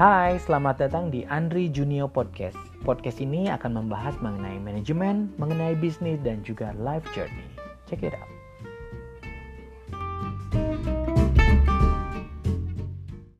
Hai, selamat datang di Andri Junior Podcast. Podcast ini akan membahas mengenai manajemen, mengenai bisnis, dan juga life journey. Check it out.